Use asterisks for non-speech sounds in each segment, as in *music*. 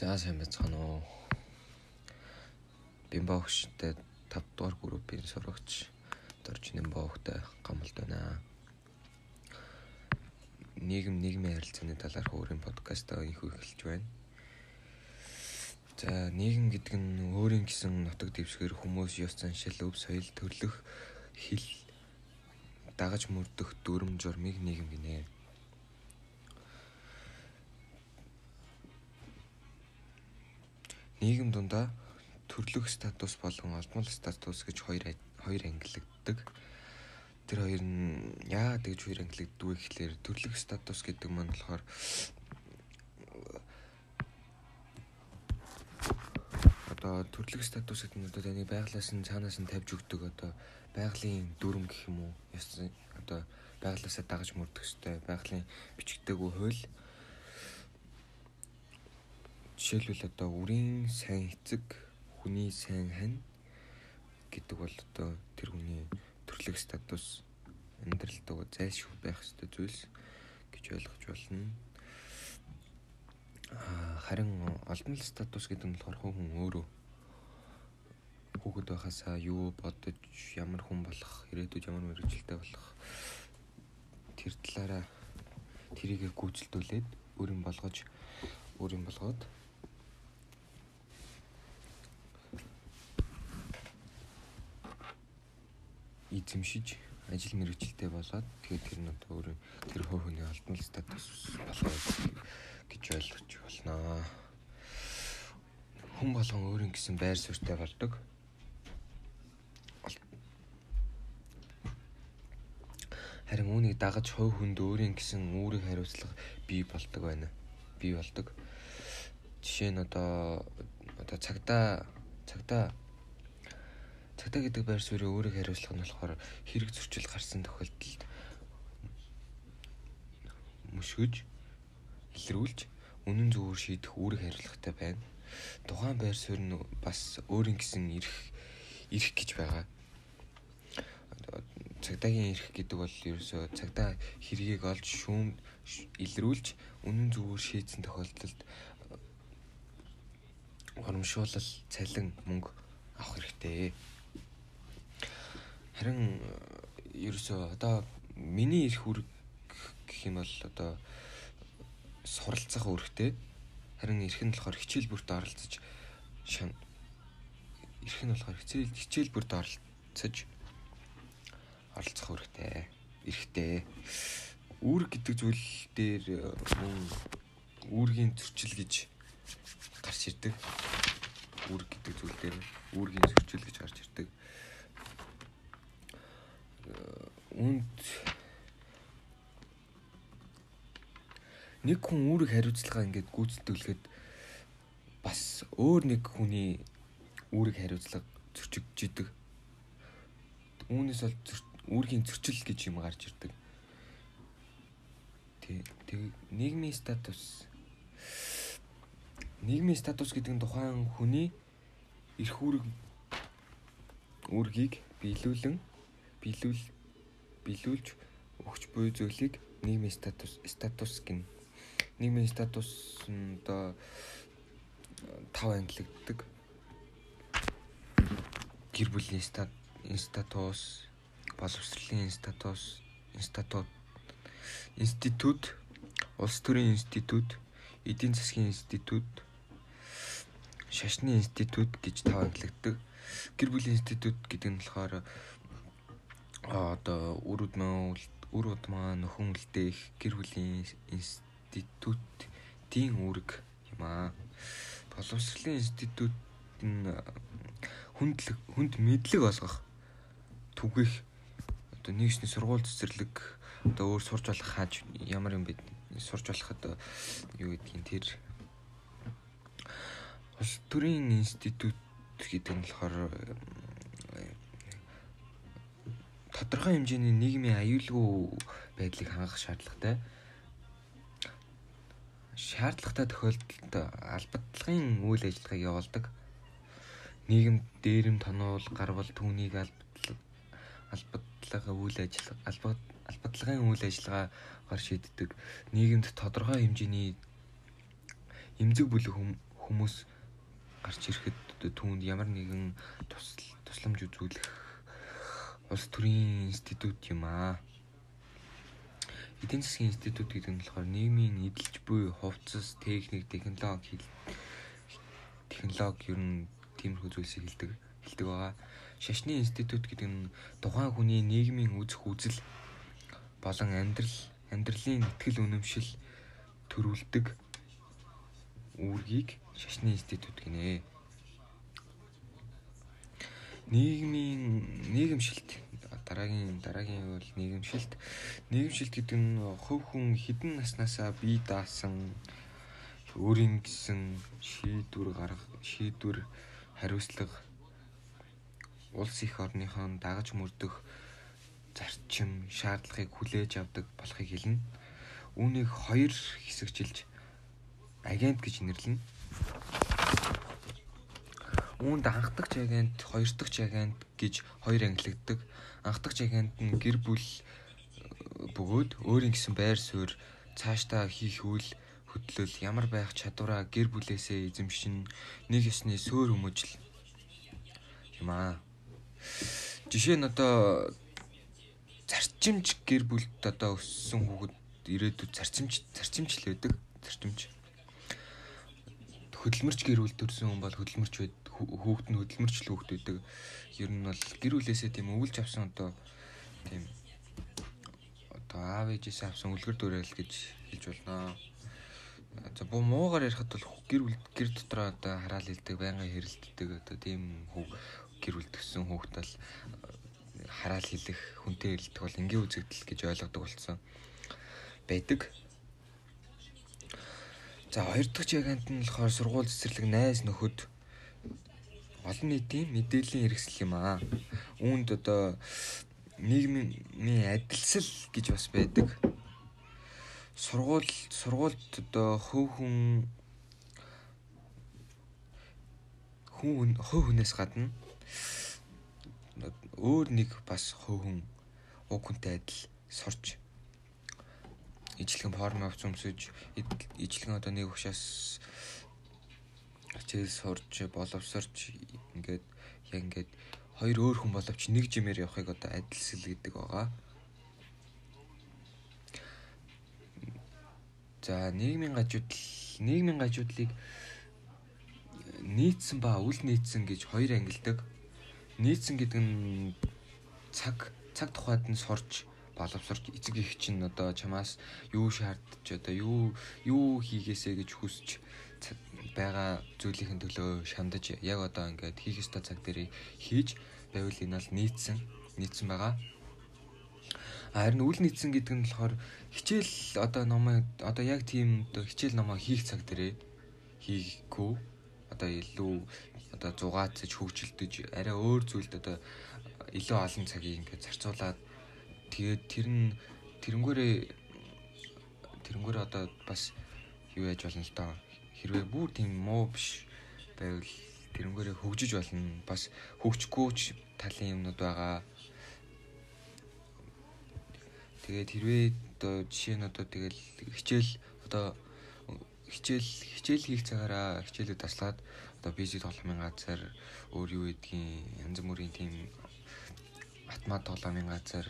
За сайн байцгаана уу. Бимба хөштэй 5 дугаар группийн сурагч Доржин Баухтай гамалд байна. Нийгэм нийгмийн харилцааны талаарх өөрийн подкастаа инхүү эхэлж байна. За нийгэм гэдэг нь өөрийн гэсэн нутаг дэвсгэр хүмүүс ёс заншил, өв соёл, төрлөх, хэл дагаж мөрдөх дүрм журмыг нийгэм гинэ. Нийгэм дундаа төрлөх статус болон олдмол статус гэж хоёр хоёр ангилагддаг. Тэр хоёр нь яагаад гэж хоёр ангилагддаг вэ гэхлээр төрлөх статус гэдэг маань болохоор одоо төрлөх статус гэдэг нь одоо таны байглаас нь цаанаас нь тавьж өгдөг одоо байгалийн дүрм гэх юм уу? Одоо байглаасаа дагаж мөрдөх хэвээр байгалийн бичигдээгүй хууль Жишээлбэл одоо үрийн сайн эцэг, хүний сайн хань гэдэг бол одоо тэр хүний төрлөх статус амьдралтаа зайлшгүй байх ёстой зүйлс гэж ойлгож байна. Харин олдмол статус гэдэг нь болохоор хүн өөрөө хүүхэд байхасаа юу бодож ямар хүн болох, ирээдүйд ямар мэрэгчлээ болох тэр талаараа тэрийгэ гүйцэлдүүлээд өөрийн болгож өөрийн болгоод эзэмшиж ажил мэргэжилтэй болоод тэгээд тэр нь одоо өөрөө тэр хөө хөний алдмал статус болоо гэж ойлгож байна. Хүн болгон өөрийн гэсэн байр суурьтай болдог. Харин үүнийг дагаж хувь хүнд өөрийн гэсэн үүрэг хариуцлага бий болдог байна. Бий болдог. Жишээ нь одоо одоо цагтаа цагтаа Цагтаа гэдэг байр суурийн өөрийг хариуцлага нь болохоор хэрэг зөрчил гарсан тохиолдолд мөшгөж илрүүлж үнэн зөвөр шийдэх үүрэг хариуцлагатай байна. Тухайн байр суурь нь бас өөрийн гэсэн эрх эрх гэж байгаа. Цагдаагийн эрх гэдэг бол ерөөсөө цагдаа хэргийг олж шүүм илрүүлж үнэн зөвөр шийдсэн тохиолдолд урамшуулал, цалин, мөнгө авах хэрэгтэй. Харин ерөөсөө одоо миний эрх үүрэг гэх юм бол одоо суралцах үүрэгтэй. Харин эрх нь болохоор хичээл бүрт оролцож шан эрх нь болохоор хичээл хичээл бүрт оролцож оролцох үүрэгтэй. Эрхтэй. Үүрэг гэдэг зүйл дээр мөн үүргийн зөрчил гэж гарч ирдэг. Үүрэг гэдэг зүйл дээр үүргийн зөрчил гэж гарч ирдэг үнд нэг хүн үүрэг хариуцлага ингээд гүйцэтгэлэхэд бас өөр нэг хүний үүрэг хариуцлага зөрчигдөж идэг. Үүнээс бол үүргийн зөрчил гэж юм гарч ирдэг. Тэг нийгмийн статус нийгмийн статус гэдэг нь тухайн хүний эрх үүрэг үүргийг биелүүлэн биелүүл билүүлж өгч буй зүйлийг нийгмийн статус статус гин. Нийгмийн статус нь одоо тав ангилагддаг. Гэр бүлийн статус, боловсролын статус, институт, институт, улс төрийн институт, эдийн засгийн институт, шашны институт гэж тав ангилагддаг. Гэр бүлийн институт гэдэг нь болохоор одоо үр удмаа үр удмаа нөхөн үлдээх гэр бүлийн институтийн үүрэг юм аа. Боловсролын институт нь хүнд хүнд мэдлэг олгох түгэх одоо нэгсний сургууль цэцэрлэг одоо өөр сурж болох хааж ямар юм бэ сурж болоход юу гэдгийг тэр улс төрийн институт гэдэг нь болохоор тодорхой хэмжээний нийгмийн аюулгүй байдлыг хангах шаардлагатай. Шаардлагатай тохиолдолд албадлагын үйл ажиллагааг явуулдаг. Нийгэм дээрэм тонуул гарвал түүнийг албадлага үйл ажиллагаа албадлагын үйл ажиллагаагаар шийддэг. Нийгэмд тодорхой хэмжээний эмзэг бүлэг хүмүүс гарч ирэхэд түүнд ямар нэгэн тусламж үзүүлэх улс төрийн институт юм аа. Эдийн засгийн институт гэдэг нь болохоор нийгмийн эдэлж буй хувцас, техник, технологи технологи ер нь тиймэрхүү зүйлсийг хэлдэг хэлдэг байгаа. Шашны институт гэдэг нь тухайн хүний нийгмийн үзэх үзэл болон амьдрал амьдралын ихтгэл үнэмшил төрүүлдэг үүргийг шашны институт гинэ. Нийгмийн нийгэмшилт дараагийн дараагийн бол нийгэмшилт. Нийгэмшилт гэдэг нь хувь хүн хідэн наснаасаа бие даасан өөрийн гэсэн шийдвэр гаргах, шийдвэр хариуцлага улс их орныхоо дагаж мөрдөх зарчим, шаардлагыг хүлээж авдаг болохыг хэлнэ. Үүнийг хоёр хэсэгчилж агент гэж нэрлэнэ. Үүнд анхдагч агент, хоёр дахь агент гэж хоёр ангилагддаг. Анхдагч агент нь гэр бүл э, бөгөөд өөрийн гэсэн байр суурь цаашдаа хийх үйл хөдлөл ямар байх чадвараа гэр бүлээсээ эзэмшин нэг ёсны сөөр хүмүүжил юм аа. Жишээ нь одоо зарчимч гэр бүлд одоо өссөн хүүхэд ирээдүйд зарчимч зарчимч л байдаг. Зарчимч. Хөдөлмөрч гэр бүл төрсэн хүн бол хөдөлмөрч байд хүүхэд нь хөдөлмөрч л хүүхэд байдаг. Ер нь бол гэр бүлээсээ тийм өвлж авсан одоо тийм одоо аав ээжээс авсан үлгэр дуурайл гэж хэлж болно. За буу муугаар ярихад бол гэр бүл гэр дотроо одоо хараал хэлдэг, байнгын хэрэлддэг одоо тийм хүү гэр бүл төссөн хүүхэд бол хараал хэлэх, хүнтэй хэлдэг бол энгийн үзэгдэл гэж ойлгодог болсон байдаг. За хоёр дахь жигант нь болохоор сургууль цэцэрлэг найз нөхөд олон нийтийн мэдээллийн хэрэгсэл юм аа. Үүнд одоо нийгмийн адилсал гэж бас байдаг. Сургууль сургуульд одоо хөв хүн хүн хөв хүнээс гадна өөр нэг бас хөв хүн уг хүнтэй адил сурч ижлэгэн форм авч өмсөж ижлэгэн одоо нэг ухшаас хичээл сурч боловсорч ингээд яг ингээд хоёр өөр хүн боловч нэг жимээр явахыг одоо адилсэл гэдэг байгаа. За нийгмийн гажуудл нийгмийн гажуудлыг нийцсэн ба үл нийцсэн гэж хоёр ангилдаг нийцсэн гэдэг нь цаг цаг тухайд нь сурч боловсрч эцэг их чинь одоо чамаас юу шаардж одоо юу юу хийгээсэ гэж хүсч байгаа зүйлийн төлөө шандаж яг одоо ингээд хийх ёстой цаг дээрээ хийж байвал энэ бол нийцсэн нийцсэн байгаа. Харин үл нийцсэн гэдэг нь болохоор хичээл одоо номоо одоо яг тийм одоо хичээл номоо хийх цаг дээрээ хийхгүй одоо илүү одоо зугаацж хөгжилдөж арай өөр зүйлд одоо илүү олон цагийг ингээд зарцуулаад тэгээд тэр нь тэрнгүүрээ тэрнгүүрээ одоо бас юу яаж болно л доо хэрвээ бүр тийм муу биш байвал тэрнгүүрээ хөгжиж болно. Бас хөгжихгүйч талын юмнууд байгаа. Тэгээд хэрвээ одоо жишээ нь одоо тэгэл хичээл одоо хичээл хичээл хийх цагаараа хичээлээ таслаад одоо PC тоглоомын газар өөр юу гэдгийг янз бүрийн тийм автомат тоглоомын газар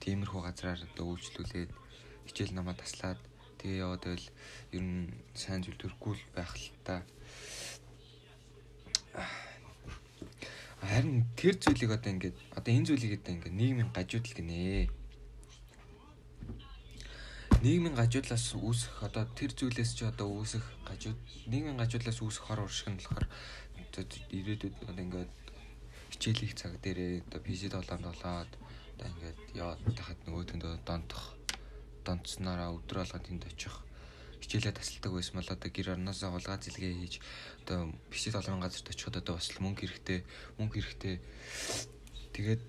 тиймэрхүү газраар одоо үйлчлүүлээд хичээл намаа таслаад тэгээ яваад байвал ер нь сайн зүйл төрөхгүй байх л та. Харин тэр зүйлийг одоо ингээд одоо энэ зүйлийг одоо ингээд нийгмийн гажуудал гинэ нийгмийн гажуудлаас үүсэх одоо тэр зүйлээс чи одоо үүсэх гажууд нийгмийн гажуудлаас үүсэх хор уршиг нь болохоор ирээдүйд ингээд хичээл их цаг дээрээ одоо PC тоглоомд болоод одоо ингээд яваад тахад нөгөөдөндөө донтох донцснараа өдөр алга тэнд очих хичээлээ тасалдаг байсан бол одоо гэр орноосоо хулгай зэлгээ хийж одоо PC тоглоомын газарт очиход одоо бас мөнгө хэрэгтэй мөнгө хэрэгтэй тэгээд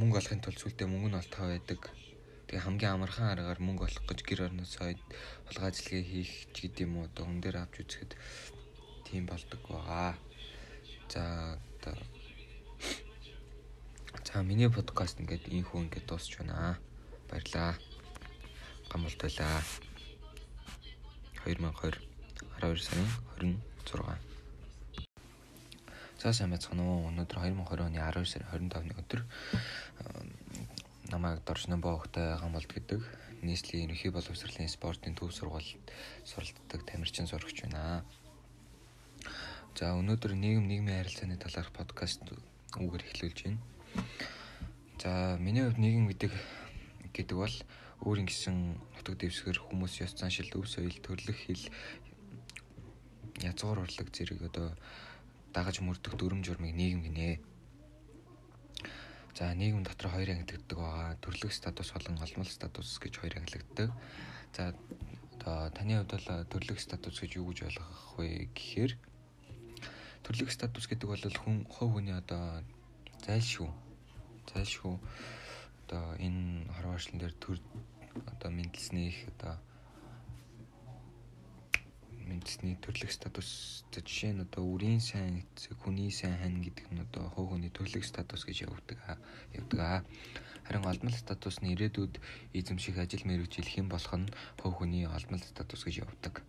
мөнгө олохын тулд сүлдээ мөнгө нь олтгоо байдаг Тэгээ хамгийн амархан аргаар мөнгө олох гэж гэр орноосоо хулгай зэлгээ хийх ч гэдэм үү одоо хүн дээр авч үзэхэд тийм болдог байгаа. За одоо *coughs* За миний подкаст ингээд ийхүү ингээд дуусч байна. Баярлаа. Гамбалт байлаа. 2020 12 сарын 20 За сайн байцгаана уу. Өнөөдөр 2020 оны 12 сарын 25-ны өдөр намайг Доржнон боогтой гамболд гэдэг нийслэлийн ерөнхий боловсролын спортын төв сургуульд суралцдаг тамирчин сурагч байна. За өнөөдөр нийгэм нийгмийн харилцааны талаарх подкаст үгээр эхлүүлж байна. За миний хувьд нийгэм гэдэг гэдэг бол өөрийн гэсэн нутаг дэвсгэр хүмүүс ёс заншил өв соёл төрлөх хэл язгуур урлаг зэрэг одоо дагаж мөрдөх дүрм журмыг нийгэм гинэ. За нийгэм дотор хоёр ангилагддаг байгаа. Төрлөх статус болон олмол статус гэж хоёр ангилагддаг. За одоо таны хувьд бол төрлөх статус гэж юу гэж ойлгох вэ гэхээр төрлөх статус гэдэг бол хүн хувь хүний одоо зайлшгүй зайлшгүй одоо энэ хорвоочлон дээр төр одоо мэдлсний их одоо үндэсний төрлөх статус жишээ нь одоо үрийн сайн эцэг хүний сайн хань гэдэг нь одоо хувь хүний төрлөх статус гэж явагддаг явдаг. Харин олмол статус нь ирээдүйд эзэмших ажил мэргэжил хэн болох нь хувь хүний олмол статус гэж явдаг.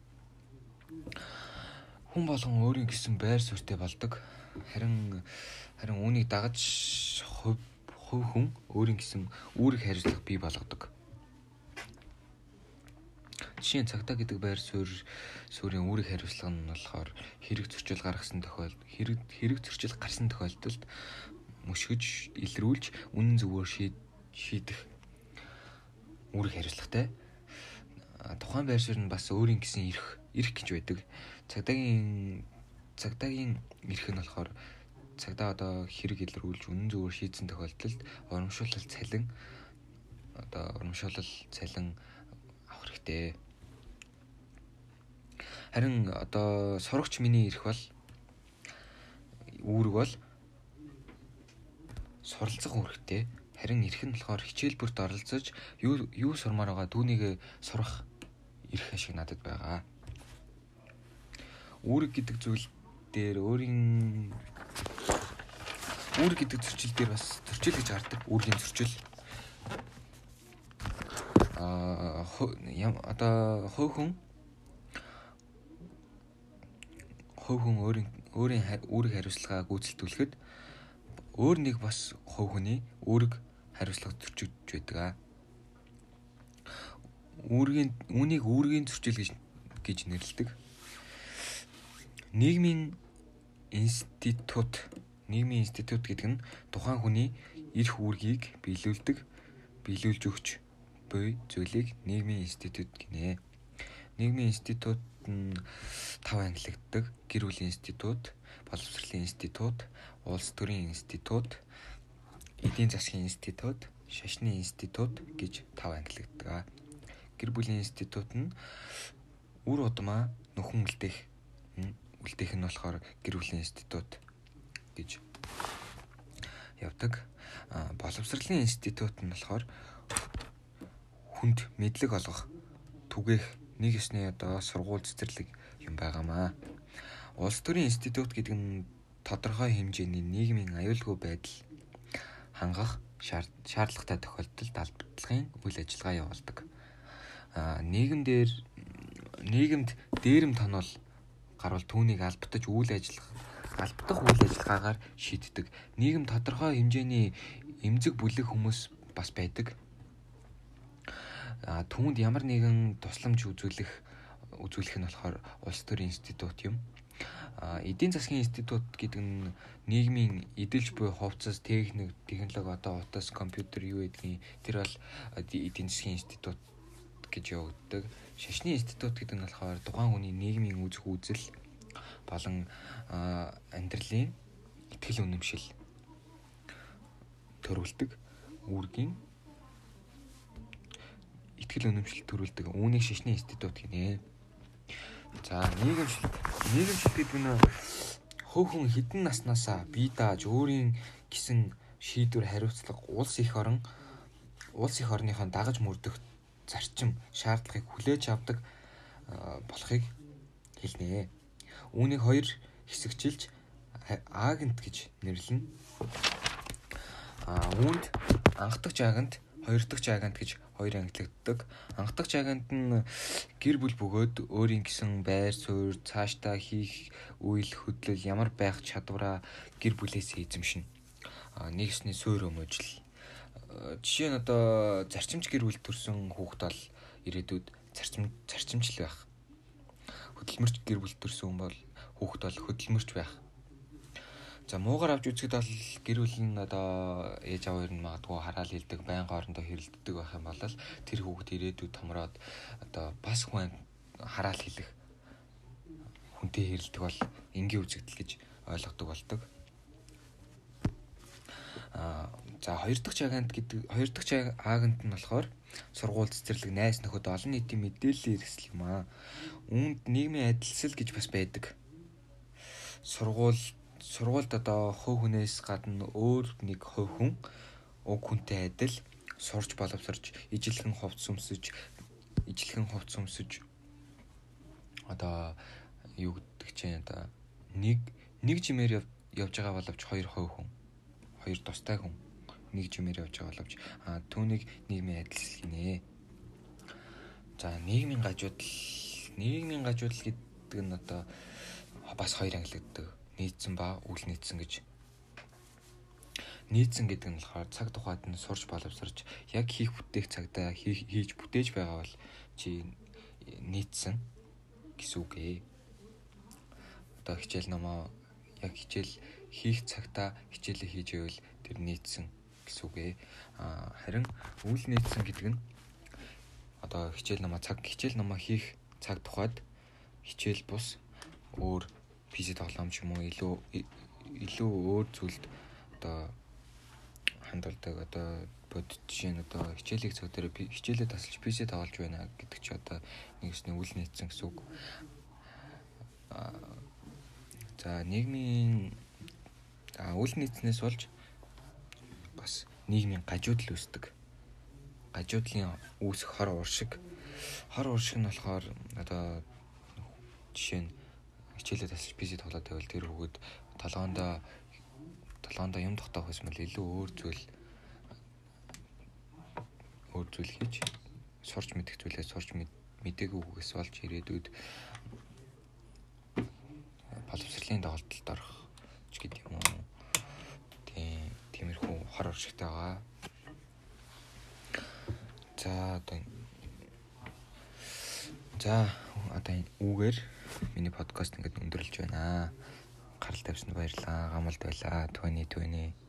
Хүн болгон өөрийн гэсэн байр суурьтай болдог. Харин харин үүнийг дагаж хувь хувь хүн өөрийн гэсэн үүрэг хариуцлага бий болгодог. Жишээ нь цагтаа гэдэг байр суурь суурийн үүрэг хариуцлага нь болохоор хэрэг зөрчил гаргасан тохиолдолд хэрэг хэрэг зөрчил гарсан тохиолдолд мөшгөж илрүүлж үнэн зөвөөр шийдэх үүрэг хариуцлагатай. Тухайн байр суурь нь бас өөрийн гэсэн эрх эрх гэж байдаг. Цагдаагийн цагдаагийн эрх нь болохоор цагдаа одоо хэрэг илрүүлж үнэн зөвөөр шийдсэн тохиолдолд урамшуулал цалин одоо урамшуулал цалин авах хэрэгтэй. Харин одоо сурагч миний ирэх бол үүрэг бол суралцах үүрэгтэй. Харин ирэх нь болохоор хичээл бүрт оролцож юу юу сурмаар байгаа түүнийг сурах ирэх ашиг надад байгаа. Үүрэг гэдэг зүйл дээр өөрийн үүрэг гэдэг зөрчил дээр бас зөрчил гэж гардаг. Үүргийн зөрчил. Аа одоо хувь хүн хувь хүн өөрийн өөрийн үүрэг хариуцлагаа гүйцэлдүүлэхэд өөр нэг бас хувь хүний үүрэг хариуцлага зөрчигдөж байдаг. Үүргийн үүнийг үүргийн зөрчил гэж гэж нэрлэдэг. Нийгмийн институт нийгмийн институт гэдэг нь тухайн хүний эрх үүргийг биелүүлдэг биелүүлж өгч буй зүйлийг нийгмийн институт гинэ. Нийгмийн институт нь тав ангилагддаг. Гэр бүлийн институт, боловсролын институт, улс төрийн институт, эдийн засгийн институт, шашны институт гэж тав ангилагддаг. Гэр бүлийн институт нь үр удмаа нөхөн үлдээх үлдээх нь болохоор гэр бүлийн институт гэж явдаг. Боловсролын институт нь болохоор хүнд мэдлэг олгох, түгээх нэг ёсны одоо сургууль цэцэрлэг юм байгаамаа. Улс төрийн институт гэдэг нь тодорхой хэмжээний нийгмийн аюулгүй байдал хангах шаардлагатай тохиолдолд албадлагын үйл ажиллагаа явуулдаг. Нийгэм дээр нийгэмд дээрэм тонол гарвал түүнийг албатаж үйл ажиллагаа албадах үйл ажиллагаагаар шийддэг. Нийгэм тодорхой хэмжээний эмзэг бүлэг хүмүүс бас байдаг түүнд ямар нэгэн тусламж үзүүлэх үзүүлэх нь болохоор улс төрийн институт юм. Эдийн засгийн институт гэдэг нь нийгмийн эдэлж буй хувцас, техник, технологи одоо утас, компьютер юу гэдгийг тэр бол эдийн засгийн институт гэж явагддаг. Шашны институт гэдэг нь болохоор тухайн хүний нийгмийн үзэх үзэл болон амьдралын итгэл үнэмшил төрүүлдэг үүргийн ихтгэл өнөмшил төрүүлдэг үүнийг шишний институт гинэ. За нийгэмшил нийгэмшил гэдэг нь хөв хүн хідэн наснаасаа бие дааж өөрийн гисэн шийдвэр хариуцлага улс их орон улс их орныхон дагаж мөрдөх зарчим шаардлагыг хүлээж авдаг болохыг хэлнэ. Үүнийг хоёр хэсэгчилж агент гэж нэрлэнэ. А үүнд анхдагч агент хоёр дахь жаагант гэж хоёр ангилагддаг. Анх дахь жаагант нь гэр бүл бөгөөд өөрийн гэсэн байр суурь, цаашдаа хийх үйл хөдлөл ямар байх чадвараа гэр бүлээс эзэмшнэ. А нэгсний суурь өмөжл. Жишээ нь одоо зарчимч гэр бүл төрсэн хүүхэд бол ирээдүйд зарчим зарчимчл байх. Хөдөлмөрч гэр бүл төрсэн хүн бол хүүхэд бол хөдөлмөрч байх За муугар авч үзэхэд бол гэр бүл нь одоо ээж аав хоёр нь магадгүй хараал хилдэг, байнга хоорондоо хэрэлддэг байх юм бол тэр хүүхэд ирээдүйд томроод одоо бас хүн хараал хилэх хүнтэй хэрэлдэг бол энгийн үзэгдэл гэж ойлгодог болдог. Аа за хоёр дахь чагант гэдэг хоёр дахь аагант нь болохоор сургууль цэцэрлэг найс нөхөд олон нийтийн мэдээллийн хэрэгсэл юм аа. Үүнд нийгмийн адилсал гэж бас байдаг. Сургууль сургуульд одоо хувь хүнээс гадна өөр нэг хувь хүн уг хүнтэй адил сурч боловсрч ижилхэн хувцс өмсөж ижилхэн хувцс өмсөж одоо юу гэдэг чинь одоо нэг нэг жимээр явж байгаа боловч хоёр хувь хүн хоёр тустай хүн нэг жимээр явж байгаа боловч а түүнийг нийгмийн адил хийнэ. За нийгмийн гажуудал нийгмийн гажуудал гэдэг нь одоо бас хоёр ангилагддаг нийцсэн ба үл нийцсэн гэж нийцсэн гэдэг нь болохоор цаг тухайд нь сурч боловсрч яг хийх бүтээх цагтаа хийж бүтээж байгаа бол чи нийцсэн гэсэн үг ээ. Одоо хичээл номоо яг хичээл хийх цагтаа хичээлээ хийж байвал тэр нийцсэн гэсэн үг ээ. А харин үл нийцсэн гэдэг нь одоо хичээл номоо цаг хичээл номоо хийх цаг тухайд хичээл бус өөр PC тоглоомч юм уу илүү илүү өөр зүйлд одоо хандуулдаг одоо бод жишээ нь одоо хичээлийг цаг дээр хичээлээ тасалж PC тоглож байна гэдэг чи одоо нэгсний үл нийцсэн гэсэн үг. За нийгмийн үл нийцнээс болж бас нийгмийн гажуудал үүсдэг. Гажуудлын үүсэх хор уршиг хор уршиг нь болохоор одоо жишээ нь хичээлээ тасч PC тоглоод байвал тэр хүүхэд толгоондоо толгоондоо юм тогтоох байсан бол илүү өөр зүйл өөр зүйл хийж сурч мэдэх зүйлээ сурч мэдээгүй хүүгээс болж ирээдүйд боловсролын доголдолд орох ч гэдэг юм уу. Тийм тиймэрхүү хор оршигтай байгаа. За одоо За одоо үүгээр миний подкаст ингээд өндөрлж байна. Гарал тавьсанд баярлалаа. Гамалд байлаа. 2020